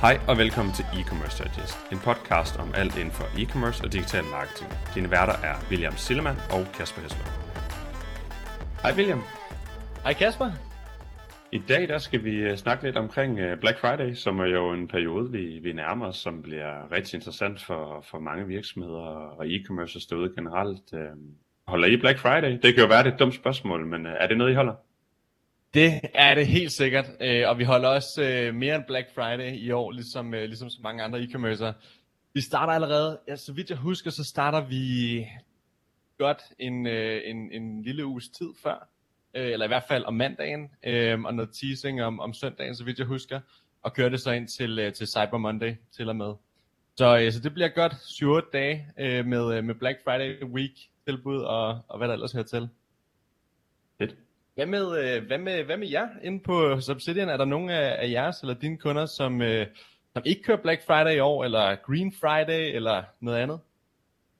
Hej og velkommen til E-Commerce Digest, en podcast om alt inden for e-commerce og digital marketing. Dine værter er William Sillemann og Kasper Hesler. Hej William. Hej Kasper. I dag der skal vi øh, snakke lidt omkring øh, Black Friday, som er jo en periode, vi, vi nærmer os, som bliver rigtig interessant for, for mange virksomheder og e-commerce derude generelt. Øh, holder I Black Friday? Det kan jo være det et dumt spørgsmål, men er det noget, I holder? Det er det helt sikkert, øh, og vi holder også øh, mere end Black Friday i år, ligesom, øh, ligesom så mange andre e-commercer. Vi starter allerede, ja, så vidt jeg husker, så starter vi godt en, en, en lille uges tid før, eller i hvert fald om mandagen, og noget teasing om, om søndagen, så vidt jeg husker, og kører det så ind til, til Cyber Monday til og med. Så, så det bliver godt 7-8 dage med, med Black Friday Week tilbud og, og hvad der ellers hører til. Hvad med, øh, hvad med, hvad med jer inde på øh, Subsidian? Er der nogen af, af jeres eller dine kunder, som, øh, som ikke kører Black Friday i år, eller Green Friday, eller noget andet?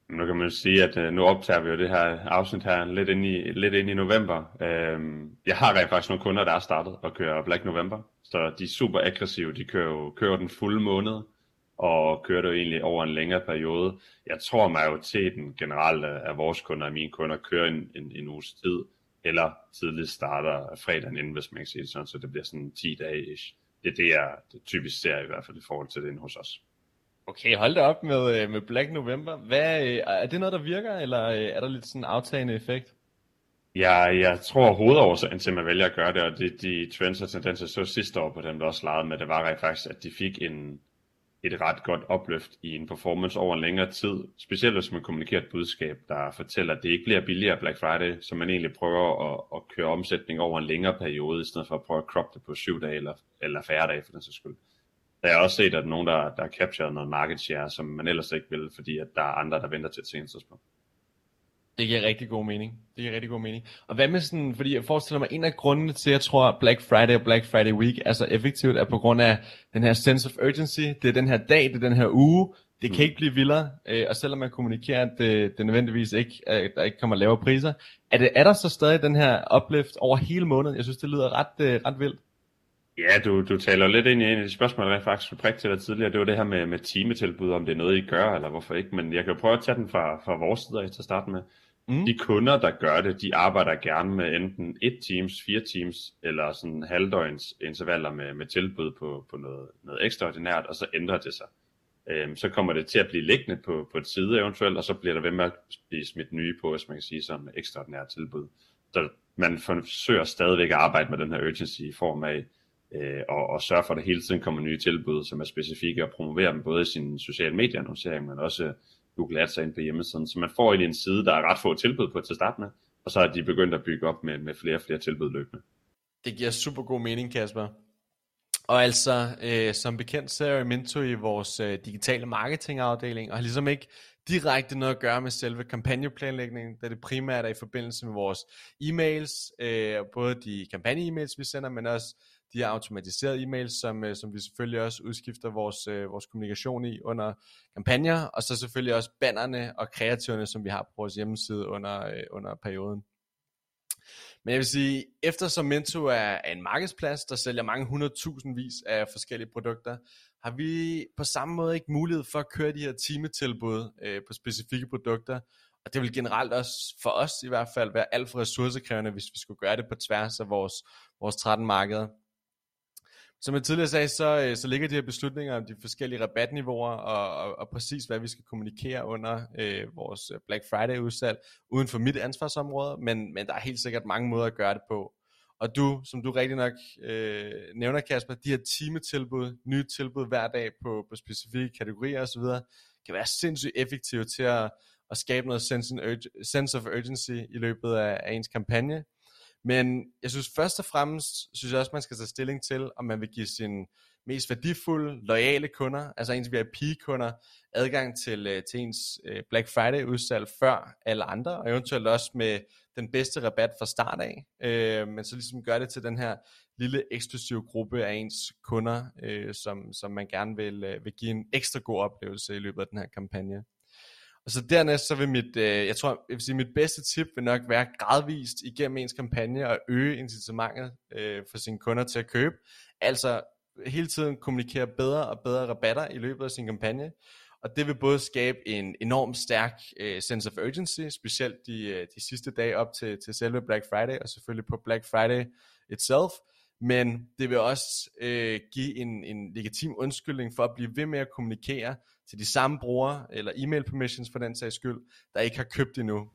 Nu kan man sige, at nu optager vi jo det her afsnit her lidt ind i, lidt ind i november. Øhm, jeg har rent faktisk nogle kunder, der er startet og kører Black November, så de er super aggressive. De kører jo kører den fulde måned, og kører det jo egentlig over en længere periode. Jeg tror, majoriteten generelt af vores kunder og mine kunder kører en, en, en uges tid, eller tidligt starter fredagen inden, hvis man kan sige det sådan, så det bliver sådan 10 dage ish. Det er det, jeg det typisk ser i hvert fald i forhold til det hos os. Okay, hold da op med, øh, med Black November. Hvad, øh, er det noget, der virker, eller øh, er der lidt sådan en aftagende effekt? Ja, jeg tror hovedårsagen til, at man vælger at gøre det, og det, de trends og tendenser så sidste år på dem, der også legede med, det var rent faktisk, at de fik en, et ret godt opløft i en performance over en længere tid. Specielt hvis man kommunikerer et budskab, der fortæller, at det ikke bliver billigere Black Friday, så man egentlig prøver at, at køre omsætning over en længere periode, i stedet for at prøve at crop det på syv dage eller, eller færre dage for den sags skyld. Der er også set, at nogen, der, der har captured noget market share, som man ellers ikke vil, fordi at der er andre, der venter til et senere tidspunkt. Det giver rigtig god mening. Det giver rigtig god mening. Og hvad med sådan, fordi jeg forestiller mig, en af grundene til, at jeg tror, at Black Friday og Black Friday Week er så effektivt, er på grund af den her sense of urgency. Det er den her dag, det er den her uge. Det kan mm. ikke blive vildere. Øh, og selvom man kommunikerer, at det, det nødvendigvis ikke, at der ikke kommer lavere priser, er, det, er der så stadig den her uplift over hele måneden? Jeg synes, det lyder ret, øh, ret vildt. Ja, du, du taler lidt ind i en af de spørgsmål, jeg faktisk skulle prikke til dig tidligere. Det var det her med, med timetilbud, om det er noget, I gør, eller hvorfor ikke. Men jeg kan jo prøve at tage den fra, fra vores side til at starte med. Mm. De kunder, der gør det, de arbejder gerne med enten et teams, fire teams, eller sådan halvdøgns intervaller med, med tilbud på, på noget, noget ekstraordinært, og så ændrer det sig. Øhm, så kommer det til at blive liggende på, på et side eventuelt, og så bliver der ved med at blive smidt nye på, hvis man kan sige som ekstraordinært tilbud. Så man forsøger stadigvæk at arbejde med den her urgency i form af, øh, og, og sørge for, at der hele tiden kommer nye tilbud, som er specifikke, og promovere dem både i sin sociale medieannoncering, men også Google Ads ind på hjemmesiden. Så man får egentlig en side, der er ret få tilbud på til at starte med, og så er de begyndt at bygge op med, med flere og flere tilbud løbende. Det giver super god mening, Kasper. Og altså, øh, som bekendt, så er Minto i vores øh, digitale marketingafdeling, og har ligesom ikke direkte noget at gøre med selve kampagneplanlægningen, da det primært er i forbindelse med vores e-mails, øh, både de kampagne-e-mails, vi sender, men også de her automatiserede e-mails, som, øh, som vi selvfølgelig også udskifter vores, øh, vores kommunikation i under kampagner, og så selvfølgelig også bannerne og kreativerne, som vi har på vores hjemmeside under, øh, under perioden. Men jeg vil sige, eftersom Mento er, en markedsplads, der sælger mange hundredtusindvis af forskellige produkter, har vi på samme måde ikke mulighed for at køre de her timetilbud øh, på specifikke produkter, og det vil generelt også for os i hvert fald være alt for ressourcekrævende, hvis vi skulle gøre det på tværs af vores, vores 13 markeder. Som jeg tidligere sagde, så, øh, så ligger de her beslutninger om de forskellige rabatniveauer og, og, og præcis hvad vi skal kommunikere under øh, vores øh, Black Friday udsalg uden for mit ansvarsområde, men, men der er helt sikkert mange måder at gøre det på. Og du, som du rigtig nok øh, nævner Kasper, de her timetilbud, nye tilbud hver dag på, på specifikke kategorier osv., kan være sindssygt effektive til at, at skabe noget sense, sense of urgency i løbet af, af ens kampagne, men jeg synes først og fremmest, synes jeg også, man skal tage stilling til, om man vil give sin mest værdifulde, lojale kunder, altså ens VIP-kunder, adgang til, øh, til ens øh, Black Friday-udsalg før alle andre, og eventuelt også med den bedste rabat fra start af, øh, men så ligesom gør det til den her lille eksklusive gruppe af ens kunder, øh, som, som man gerne vil, øh, vil give en ekstra god oplevelse i løbet af den her kampagne. Og så dernæst, så vil mit, øh, jeg tror, jeg vil sige, mit bedste tip vil nok være gradvist igennem ens kampagne at øge incitamentet øh, for sine kunder til at købe. Altså hele tiden kommunikere bedre og bedre rabatter i løbet af sin kampagne. Og det vil både skabe en enorm stærk øh, sense of urgency, specielt de, øh, de sidste dage op til, til selve Black Friday, og selvfølgelig på Black Friday itself. Men det vil også uh, give en, en legitim undskyldning for at blive ved med at kommunikere til de samme brugere, eller e-mail permissions for den sags skyld, der ikke har købt endnu.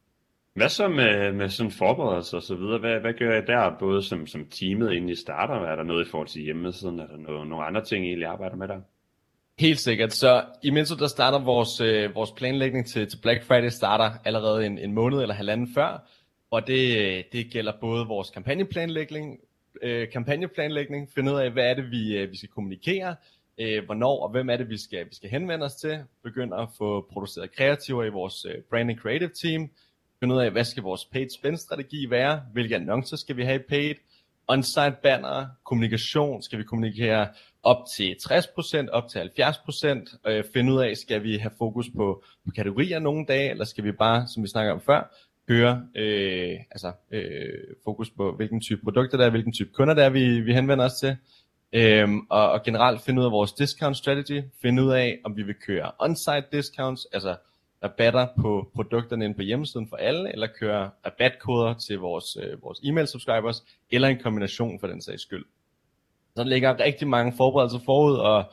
Hvad så med, med sådan forberedelse og så videre? Hvad, hvad gør jeg der, både som, som teamet inden I starter? Er der noget i forhold til hjemmesiden? Er der noget, nogle andre ting, I egentlig arbejder med der? Helt sikkert. Så i Minto, der starter vores, øh, vores planlægning til, til Black Friday starter allerede en, en måned eller halvanden før. Og det, det gælder både vores kampagneplanlægning, øh, kampagneplanlægning, finde ud af, hvad er det, vi, øh, vi skal kommunikere, øh, hvornår og hvem er det, vi skal, vi skal henvende os til, begynde at få produceret kreativer i vores øh, branding creative team, finde ud af, hvad skal vores paid spend strategi være, hvilke annoncer skal vi have i paid, on-site banner, kommunikation, skal vi kommunikere op til 60%, op til 70%, øh, finde ud af, skal vi have fokus på, på kategorier nogle dage, eller skal vi bare, som vi snakker om før, køre øh, altså, øh, fokus på, hvilken type produkter der er, hvilken type kunder der er, vi, vi henvender os til, Øhm, og, og generelt finde ud af vores discount strategy, finde ud af, om vi vil køre on-site discounts, altså rabatter på produkterne inde på hjemmesiden for alle, eller køre rabatkoder til vores, øh, vores e-mail subscribers, eller en kombination for den sags skyld. Så der ligger rigtig mange forberedelser forud, og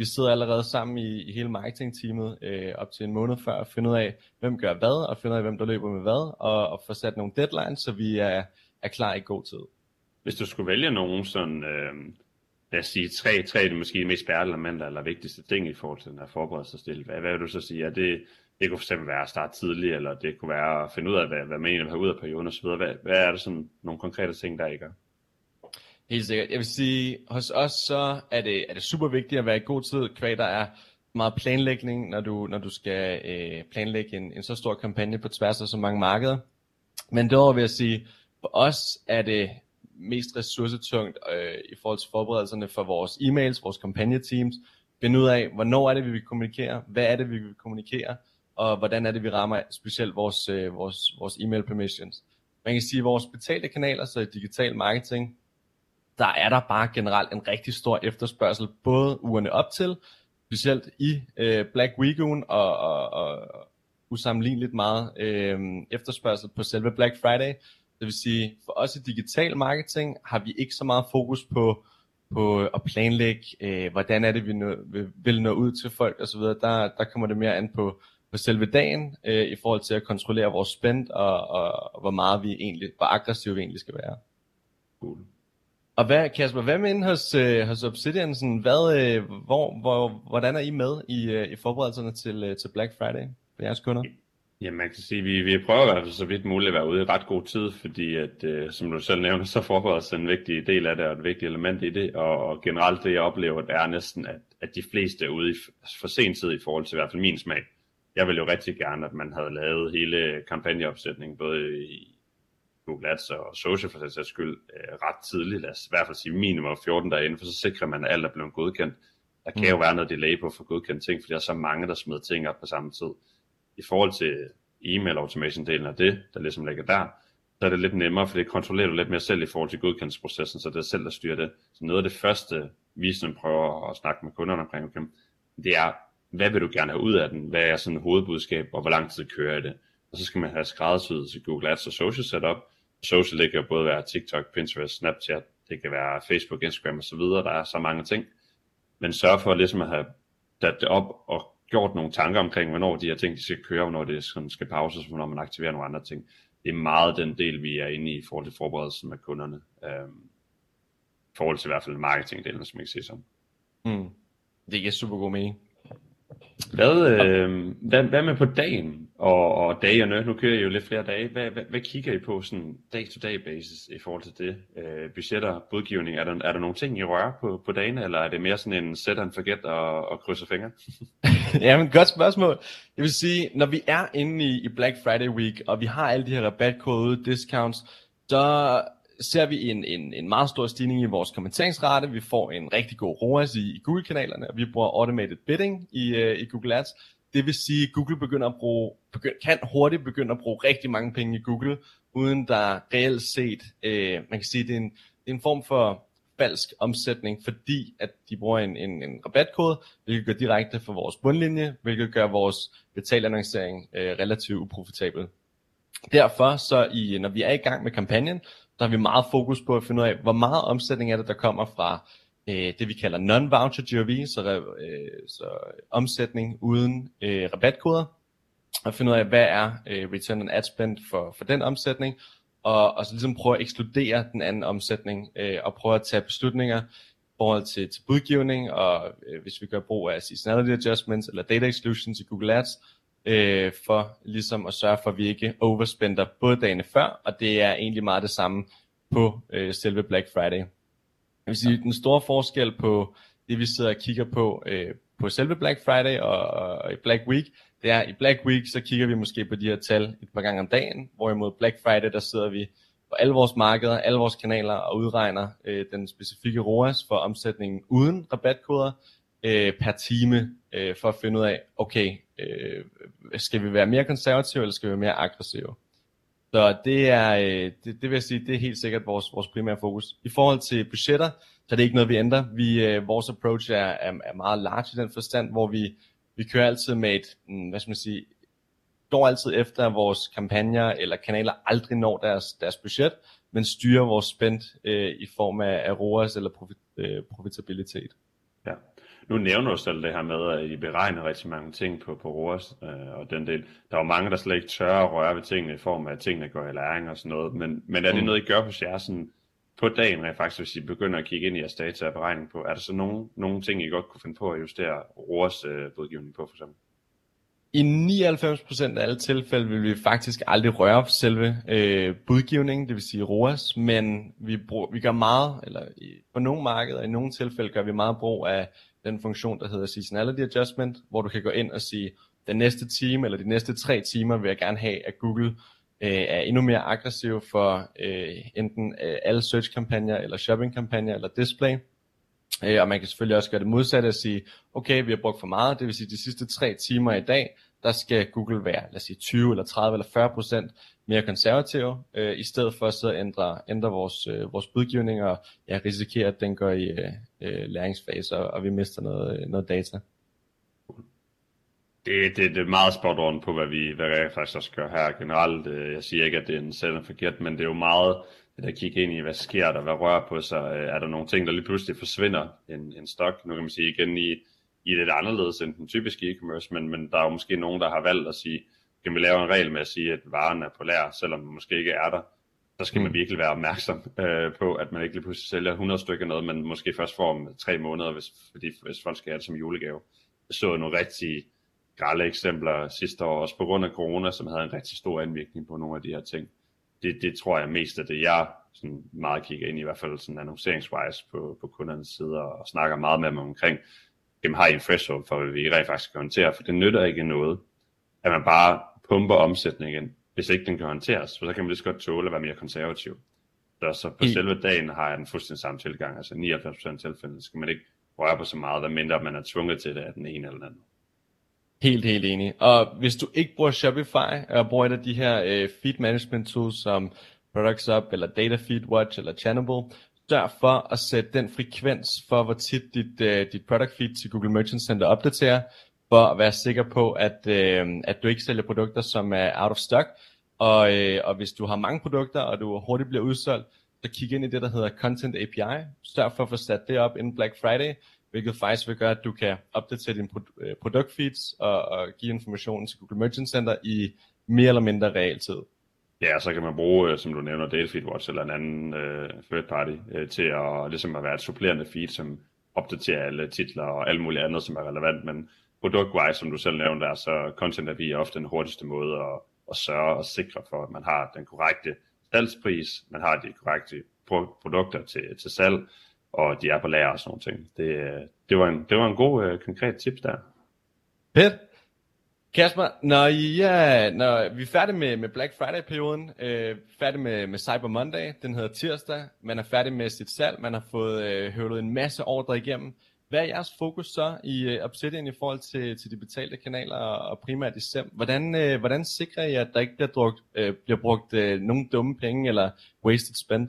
vi sidder allerede sammen i, i hele marketingteamet øh, op til en måned før at finde ud af, hvem gør hvad, og finder ud af, hvem der løber med hvad, og, og få sat nogle deadlines, så vi er, er klar i god tid. Hvis du skulle vælge nogen sådan... Øh lad os sige, tre, tre det måske mest bærende eller vigtigste ting i forhold til den her forberedelsestil. Hvad, hvad vil du så sige? Er det, det kunne fx være at starte tidligt, eller det kunne være at finde ud af, hvad, hvad man egentlig vil have ud af perioden osv. Hvad, hvad er det sådan nogle konkrete ting, der ikke er? Helt sikkert. Jeg vil sige, hos os så er det, er det super vigtigt at være i god tid, kvad der er meget planlægning, når du, når du skal øh, planlægge en, en så stor kampagne på tværs af så mange markeder. Men derover vil jeg sige, for os er det mest ressourcetungt øh, i forhold til forberedelserne for vores e-mails, vores kampagneteams, finde ud af, hvornår er det, vi vil kommunikere, hvad er det, vi vil kommunikere, og hvordan er det, vi rammer specielt vores, øh, vores, vores e-mail permissions. Man kan sige, at vores betalte kanaler, så digital marketing, der er der bare generelt en rigtig stor efterspørgsel, både ugerne op til, specielt i øh, Black Week og, og, og usammenligneligt meget øh, efterspørgsel på selve Black Friday, det vil sige, for os i digital marketing har vi ikke så meget fokus på, på at planlægge, øh, hvordan er det, vi nå, vil nå ud til folk osv. Der, der kommer det mere an på, på selve dagen, øh, i forhold til at kontrollere vores spend, og, og, og hvor meget vi egentlig, hvor aggressive vi egentlig skal være. Cool. Og hvad, Kasper, hvad med hos, øh, hos Obsidian? Sådan, hvad, øh, hvor, hvor, hvordan er I med i, øh, i forberedelserne til, øh, til Black Friday for jeres kunder? Ja, man kan sige, vi, vi prøver i hvert fald så vidt muligt at være ude i ret god tid, fordi at, øh, som du selv nævner, så forberedes en vigtig del af det, og et vigtigt element i det, og, og generelt det jeg oplever, det er næsten, at, at de fleste er ude i for sen tid i forhold til i hvert fald min smag. Jeg ville jo rigtig gerne, at man havde lavet hele kampagneopsætningen, både i Google Ads og social for den sags skyld, øh, ret tidligt, lad os i hvert fald sige minimum 14 dage inden, for så sikrer man, at alt er blevet godkendt. Der kan mm. jo være noget delay på at få godkendt ting, fordi der er så mange, der smider ting op på samme tid i forhold til e-mail automation delen af det, der ligesom ligger der, så er det lidt nemmere, for det kontrollerer du lidt mere selv i forhold til godkendelsesprocessen, så det er selv, der styrer det. Så noget af det første, vi sådan prøver at snakke med kunderne omkring, okay, det er, hvad vil du gerne have ud af den? Hvad er sådan hovedbudskab, og hvor lang tid kører i det? Og så skal man have skræddersyet til Google Ads og social setup. Social det kan både være TikTok, Pinterest, Snapchat, det kan være Facebook, Instagram og så videre. Der er så mange ting. Men sørg for ligesom at have det op og gjort nogle tanker omkring, hvornår de her ting de skal køre, hvornår det sådan skal pauses, hvornår man aktiverer nogle andre ting. Det er meget den del, vi er inde i i forhold til forberedelsen med kunderne. Øhm, I forhold til i hvert fald marketingdelen, som jeg kan se som. Mm. Det giver super god mening. Hvad, øh, hvad, hvad med på dagen og, og dagerne? Nu kører I jo lidt flere dage. Hvad, hvad, hvad kigger I på sådan day-to-day basis i forhold til det? Øh, budgetter, budgivning, er der, er der nogle ting, I rører på, på dagene, eller er det mere sådan en set and forget og, og krydse fingre? Jamen, godt spørgsmål. Jeg vil sige, når vi er inde i, i Black Friday week, og vi har alle de her rabatkoder, discounts, så ser vi en, en, en meget stor stigning i vores kommenteringsrate. Vi får en rigtig god ROAS i, i Google-kanalerne, og vi bruger automated bidding i, uh, i Google Ads. Det vil sige, at Google begynder at bruge, begynd, kan hurtigt begynde at bruge rigtig mange penge i Google, uden der reelt set, uh, man kan sige, det er en, det er en form for falsk omsætning, fordi at de bruger en, en, en rabatkode, hvilket går direkte for vores bundlinje, hvilket gør vores betalannoncering øh, relativt uprofitabel. Derfor så i, når vi er i gang med kampagnen, der har vi meget fokus på at finde ud af, hvor meget omsætning er det, der kommer fra øh, det vi kalder non-voucher GOV, så, øh, så omsætning uden øh, rabatkoder, og finde ud af, hvad er øh, return on ad spend for, for den omsætning, og, og så ligesom prøve at ekskludere den anden omsætning, øh, og prøve at tage beslutninger i forhold til, til budgivning, og øh, hvis vi gør brug af seasonality adjustments eller data exclusions i Google Ads, øh, for ligesom at sørge for, at vi ikke overspender både dagene før, og det er egentlig meget det samme på øh, selve Black Friday. Jeg vil sige, den store forskel på det, vi sidder og kigger på øh, på selve Black Friday og, og i Black Week, det er, i Black Week, så kigger vi måske på de her tal et par gange om dagen, hvorimod Black Friday, der sidder vi på alle vores markeder, alle vores kanaler og udregner øh, den specifikke ROAS for omsætningen uden rabatkoder øh, per time, øh, for at finde ud af, okay, øh, skal vi være mere konservative, eller skal vi være mere aggressive? Så det er, øh, det, det vil jeg sige, det er helt sikkert vores, vores primære fokus. I forhold til budgetter, så er det ikke noget, vi ændrer. Vi, øh, vores approach er, er, er meget large i den forstand, hvor vi, vi kører altid med et, mm, hvad skal man sige, går altid efter, at vores kampagner eller kanaler aldrig når deres, deres budget, men styrer vores spend øh, i form af, af ROAS eller profit, øh, profitabilitet. Nu nævner du selv det her med, at I beregner rigtig mange ting på, på ROAS øh, og den del. Der er jo mange, der slet ikke tør at røre ved tingene i form af, at tingene går i læring og sådan noget. Men, men er det mm. noget, I gør hos jer sådan, på dagen, rent faktisk, hvis I begynder at kigge ind i jeres data og beregning på, er der så nogle, nogle ting, I godt kunne finde på at justere ROAS øh, budgivning på, for eksempel? I 99% af alle tilfælde vil vi faktisk aldrig røre selve øh, budgivningen, det vil sige ROAS, men vi, bruger, vi gør meget, eller i, på nogle markeder, i nogle tilfælde gør vi meget brug af den funktion, der hedder Seasonality Adjustment, hvor du kan gå ind og sige, den næste time eller de næste tre timer vil jeg gerne have, at Google øh, er endnu mere aggressiv for øh, enten øh, alle search-kampagner, eller shopping-kampagner, eller display. Øh, og man kan selvfølgelig også gøre det modsatte og sige, okay, vi har brugt for meget, det vil sige de sidste tre timer i dag, der skal Google være, lad os sige 20 eller 30 eller 40 procent mere konservativ, øh, i stedet for så at ændre, ændre vores, øh, vores budgivning og ja, risikere, at den går i øh, øh, læringsfase, og, og vi mister noget, noget data. Det, det, det er meget spot on på, hvad vi hvad vi faktisk også gør her generelt. Øh, jeg siger ikke, at det er en selv forkert, men det er jo meget det der kigge ind i, hvad sker der, hvad rører på sig. Øh, er der nogle ting, der lige pludselig forsvinder en, en stok? Nu kan man sige igen i, i lidt anderledes end den typiske e-commerce, men, men der er jo måske nogen, der har valgt at sige, kan vi lave en regel med at sige, at varen er på lager, selvom den måske ikke er der. Så skal man mm. virkelig være opmærksom øh, på, at man ikke lige pludselig sælger 100 stykker noget, men måske først får om tre måneder, hvis, fordi, hvis folk skal have det som julegave. Jeg så nogle rigtig grælde eksempler sidste år, også på grund af corona, som havde en rigtig stor indvirkning på nogle af de her ting. Det, det tror jeg mest af det, jeg sådan meget kigger ind i, i hvert fald sådan annonceringswise på, på kundernes side, og snakker meget med dem omkring, dem har I en threshold for, hvad vi rent faktisk kan håndtere, for det nytter ikke noget, at man bare pumper omsætningen, hvis ikke den kan håndteres, for så kan man lige så godt tåle at være mere konservativ. Så, så på I... selve dagen har jeg den fuldstændig samme tilgang, altså 99% tilfælde skal man ikke røre på så meget, der mindre man er tvunget til det af den ene eller den anden. Helt, helt enig. Og hvis du ikke bruger Shopify, og bruger et af de her øh, feed management tools som Products Up, eller Data Feed Watch, eller Channable, sørg for at sætte den frekvens for, hvor tit dit, øh, dit product feed til Google Merchant Center opdaterer, for at være sikker på, at, øh, at du ikke sælger produkter, som er out of stock. Og, øh, og hvis du har mange produkter, og du hurtigt bliver udsolgt, så kig ind i det, der hedder Content API. Sørg for at få sat det op inden Black Friday, hvilket faktisk vil gøre, at du kan opdatere dine øh, produktfeeds og, og give informationen til Google Merchant Center i mere eller mindre realtid. Ja, så kan man bruge, øh, som du nævner, Datafeed Watch eller en anden øh, third party øh, til at, ligesom at være et supplerende feed, som opdaterer alle titler og alt muligt andet, som er relevant, men produktwise, som du selv nævnte der, så Content API er ofte den hurtigste måde at, at sørge og sikre for, at man har den korrekte salgspris, man har de korrekte produkter til, til salg, og de er på lager og sådan noget. ting. Det, det, var, en, det var en god øh, konkret tips der. Fedt. Kasper, når, I, ja, når vi er færdige med, med Black Friday-perioden, øh, færdig med, med Cyber Monday, den hedder tirsdag, man er færdig med sit salg, man har fået øh, høvlet en masse ordre igennem. Hvad er jeres fokus så i øh, Obsidian i forhold til, til de betalte kanaler og, og primært i SEM? Hvordan, øh, hvordan sikrer I, at der ikke bliver, drugt, øh, bliver brugt øh, nogen dumme penge eller wasted spend?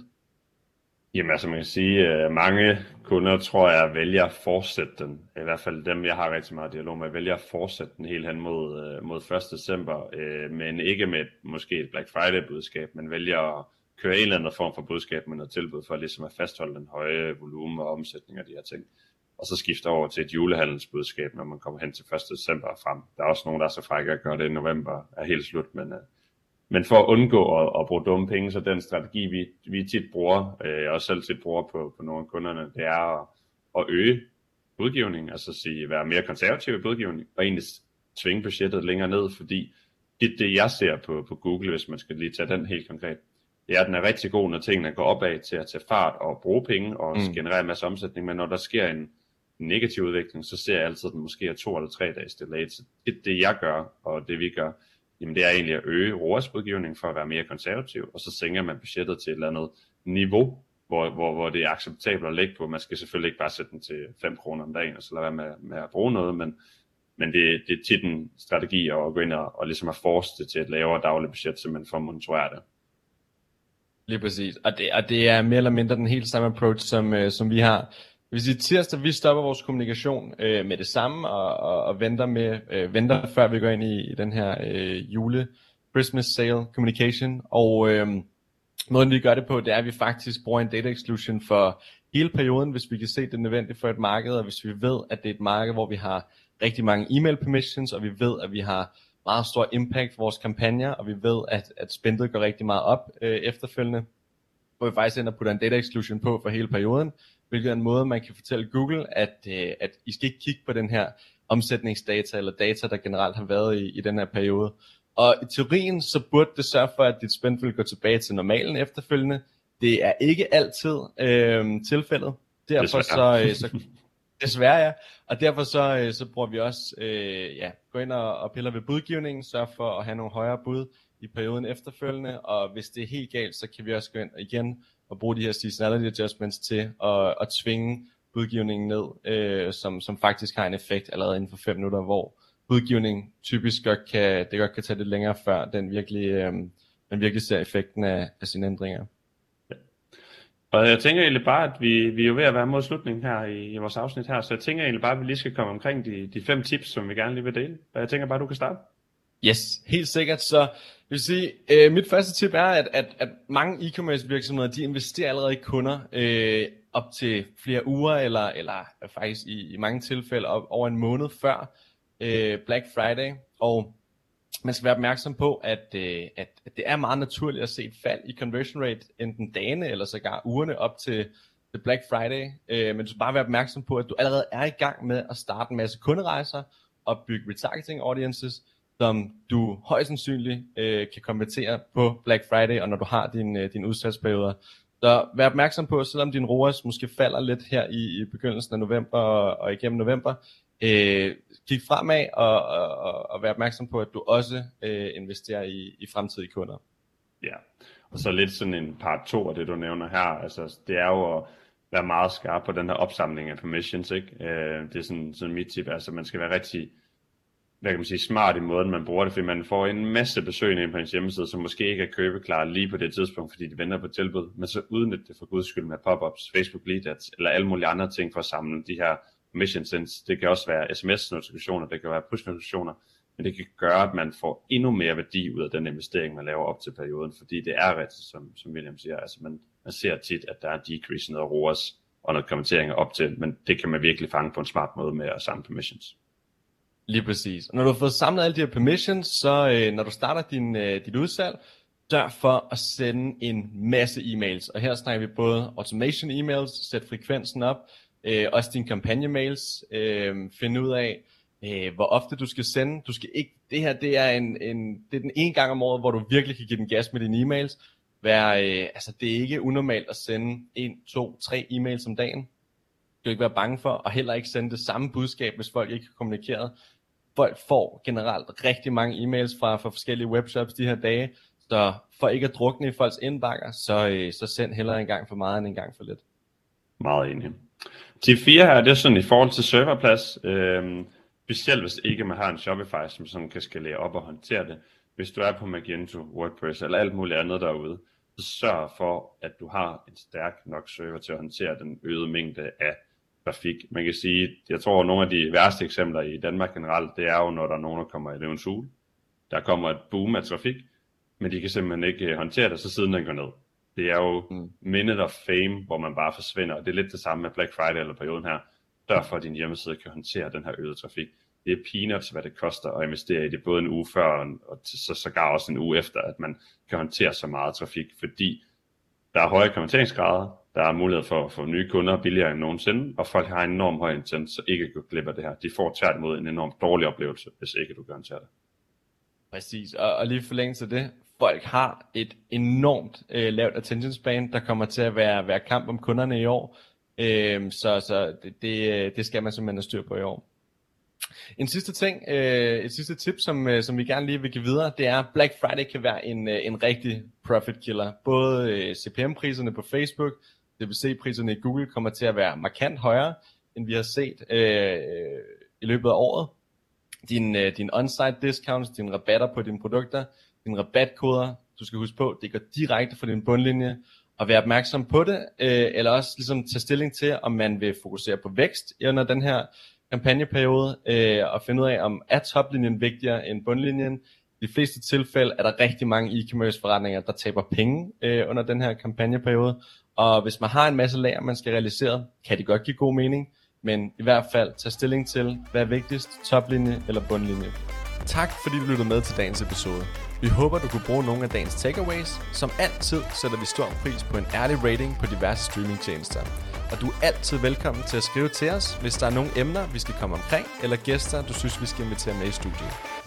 Jamen altså man kan sige, at mange kunder tror jeg vælger at fortsætte den. I hvert fald dem, jeg har rigtig meget dialog med, vælger at fortsætte den helt hen mod, øh, mod 1. december. Øh, men ikke med måske et Black Friday budskab, men vælger at køre en eller anden form for budskab med noget tilbud for ligesom at fastholde den høje volumen og omsætning af de her ting. Og så skifter over til et julehandelsbudskab, når man kommer hen til 1. december og frem. Der er også nogen, der er så frække at gøre det i november, er helt slut, men men for at undgå at, at bruge dumme penge, så den strategi, vi, vi tit bruger, øh, og selv tit bruger på, på nogle af kunderne, det er at, at øge budgivning, altså sige, være mere konservativ i budgivning, og egentlig tvinge budgettet længere ned, fordi det, det jeg ser på, på Google, hvis man skal lige tage den helt konkret, det er, at den er rigtig god, når tingene går opad til at tage fart og bruge penge og mm. generere en masse omsætning, men når der sker en negativ udvikling, så ser jeg altid, at den måske er to eller tre dages delay. Så det, det jeg gør, og det vi gør, jamen det er egentlig at øge ROAS-budgivningen for at være mere konservativ, og så sænker man budgettet til et eller andet niveau, hvor, hvor, hvor det er acceptabelt at lægge på. Man skal selvfølgelig ikke bare sætte den til 5 kroner om dagen, og så lade være med, med at bruge noget, men, men det, det er tit en strategi at gå ind og, og ligesom at force det til et lavere dagligt budget, simpelthen for at monitorere det. Lige præcis. Og det, og det er mere eller mindre den helt samme approach, som, øh, som vi har. Hvis i tirsdag, vi stopper vores kommunikation øh, med det samme, og, og, og venter, med, øh, venter før vi går ind i, i den her øh, jule Christmas sale communication, og øh, måden vi gør det på, det er, at vi faktisk bruger en data exclusion for hele perioden, hvis vi kan se, det er nødvendigt for et marked, og hvis vi ved, at det er et marked, hvor vi har rigtig mange e-mail permissions, og vi ved, at vi har meget stor impact for vores kampagner, og vi ved, at, at spændet går rigtig meget op øh, efterfølgende, hvor vi faktisk ender putter en data exclusion på for hele perioden, hvilket er en måde, man kan fortælle Google, at, øh, at I skal ikke kigge på den her omsætningsdata, eller data, der generelt har været i, i den her periode. Og i teorien, så burde det sørge for, at dit spend vil gå tilbage til normalen efterfølgende. Det er ikke altid øh, tilfældet. Derfor så, øh, så Desværre ja, og derfor så, øh, så bruger vi også, øh, ja, gå ind og, og piller ved budgivningen, sørge for at have nogle højere bud i perioden efterfølgende, og hvis det er helt galt, så kan vi også gå ind igen at bruge de her seasonality adjustments til at, at tvinge budgivningen ned, øh, som, som faktisk har en effekt allerede inden for 5 minutter, hvor budgivning typisk godt kan, det godt kan tage lidt længere før den virkelig, øh, den virkelig ser effekten af, af sine ændringer. Og jeg tænker egentlig bare, at vi, vi er jo ved at være mod slutningen her i, i vores afsnit her, så jeg tænker egentlig bare, at vi lige skal komme omkring de, de fem tips, som vi gerne lige vil dele. Og jeg tænker bare, at du kan starte. Yes, helt sikkert. Så vil sige, øh, mit første tip er, at, at, at mange e-commerce virksomheder, de investerer allerede i kunder øh, op til flere uger, eller, eller faktisk i, i mange tilfælde op, over en måned før øh, Black Friday. Og man skal være opmærksom på, at, øh, at, at det er meget naturligt at se et fald i conversion rate, enten dagene eller sågar ugerne op til, til Black Friday. Øh, men du skal bare være opmærksom på, at du allerede er i gang med at starte en masse kunderejser og bygge retargeting audiences, som du højst sandsynligt øh, kan konvertere på Black Friday, og når du har din, øh, din udsalgsperioder. Så vær opmærksom på, selvom din ROAS måske falder lidt her i, i begyndelsen af november og, og igennem november, øh, kig fremad og, og, og være opmærksom på, at du også øh, investerer i, i fremtidige kunder. Ja, og så lidt sådan en part 2 af det, du nævner her. Altså, det er jo at være meget skarp på den her opsamling af permissions. Ikke? Øh, det er sådan, sådan mit tip, altså man skal være rigtig hvad kan man sige, smart i måden, man bruger det, fordi man får en masse besøgende på ens hjemmeside, som måske ikke er købeklar lige på det tidspunkt, fordi de venter på tilbud, men så udnytte det for guds skyld med pop-ups, Facebook lead ads, eller alle mulige andre ting for at samle de her mission sense. Det kan også være sms-notifikationer, det kan være push-notifikationer, men det kan gøre, at man får endnu mere værdi ud af den investering, man laver op til perioden, fordi det er rigtigt, som, som William siger, altså man, man ser tit, at der er decrease noget ROAS og noget kommenteringer op til, men det kan man virkelig fange på en smart måde med at samle permissions. Lige præcis. Og når du har fået samlet alle de her permissions, så øh, når du starter din, øh, dit udsalg, sørg for at sende en masse e-mails. Og her snakker vi både automation e-mails, sæt frekvensen op, øh, også dine kampagnemails, øh, finde ud af, øh, hvor ofte du skal sende. Du skal ikke, det her det er, en, en, det er den ene gang om året, hvor du virkelig kan give den gas med dine e-mails. Vær, øh, altså, det er ikke unormalt at sende en, to, tre e-mails om dagen. Du skal ikke være bange for, og heller ikke sende det samme budskab, hvis folk ikke har kommunikeret. Folk får generelt rigtig mange e-mails fra, fra forskellige webshops de her dage, så for ikke at drukne i folks indbakker, så, øh, så send hellere en gang for meget end en gang for lidt. Meget enig. Tip 4 her, det er sådan i forhold til serverplads, øh, specielt hvis ikke man har en Shopify, som sådan kan skalere op og håndtere det. Hvis du er på Magento, WordPress eller alt muligt andet derude, så sørg for, at du har en stærk nok server til at håndtere den øgede mængde af trafik. Man kan sige, jeg tror, at nogle af de værste eksempler i Danmark generelt, det er jo, når der er nogen, der kommer i løvens hule. Der kommer et boom af trafik, men de kan simpelthen ikke øh, håndtere det, så siden den går ned. Det er jo mm. minute of fame, hvor man bare forsvinder, og det er lidt det samme med Black Friday eller perioden her. Derfor at din hjemmeside kan håndtere den her øgede trafik. Det er peanuts, hvad det koster at investere i det, både en uge før og så sågar også en uge efter, at man kan håndtere så meget trafik, fordi der er høje konverteringsgrader, der er mulighed for at få nye kunder billigere end nogensinde, og folk har en enorm høj intent, så ikke gå glip af det her. De får tværtimod en enorm dårlig oplevelse, hvis ikke du garanterer det. Præcis, og, og lige forlængelse af det, folk har et enormt øh, lavt attention span, der kommer til at være, være kamp om kunderne i år, øh, så, så det, det, øh, det skal man simpelthen have styr på i år. En sidste ting, øh, et sidste tip, som, øh, som vi gerne lige vil give videre, det er, at Black Friday kan være en, øh, en rigtig profit killer. Både øh, CPM-priserne på Facebook, DBC-priserne i Google kommer til at være markant højere, end vi har set øh, i løbet af året. Din, øh, din on-site discounts, dine rabatter på dine produkter, dine rabatkoder, du skal huske på, det går direkte fra din bundlinje, og være opmærksom på det, øh, eller også ligesom tage stilling til, om man vil fokusere på vækst under den her kampagneperiode, øh, og finde ud af, om er toplinjen vigtigere end bundlinjen. I de fleste tilfælde er der rigtig mange e-commerce forretninger, der taber penge øh, under den her kampagneperiode, og hvis man har en masse lager, man skal realisere, kan det godt give god mening, men i hvert fald tage stilling til, hvad er vigtigst, toplinje eller bundlinje. Tak fordi du lyttede med til dagens episode. Vi håber, du kunne bruge nogle af dagens takeaways. Som altid sætter vi stor pris på en ærlig rating på diverse streamingtjenester. Og du er altid velkommen til at skrive til os, hvis der er nogle emner, vi skal komme omkring, eller gæster, du synes, vi skal invitere med i studiet.